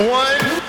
One.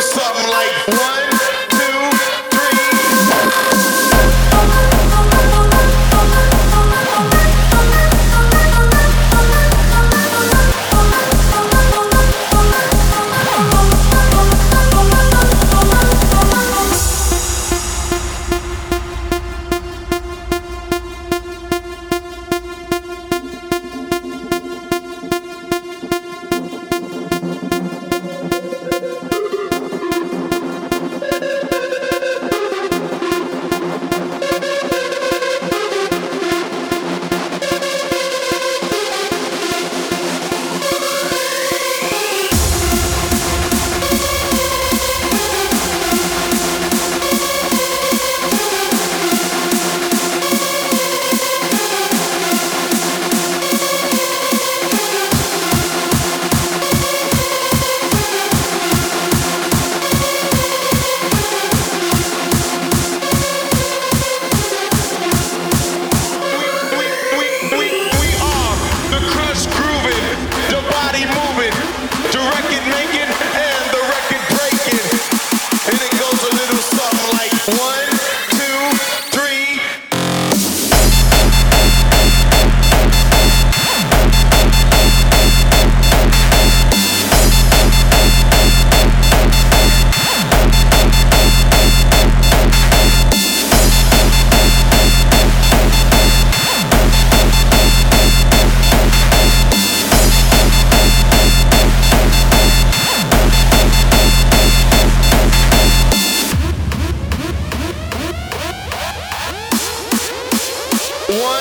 something like what? One.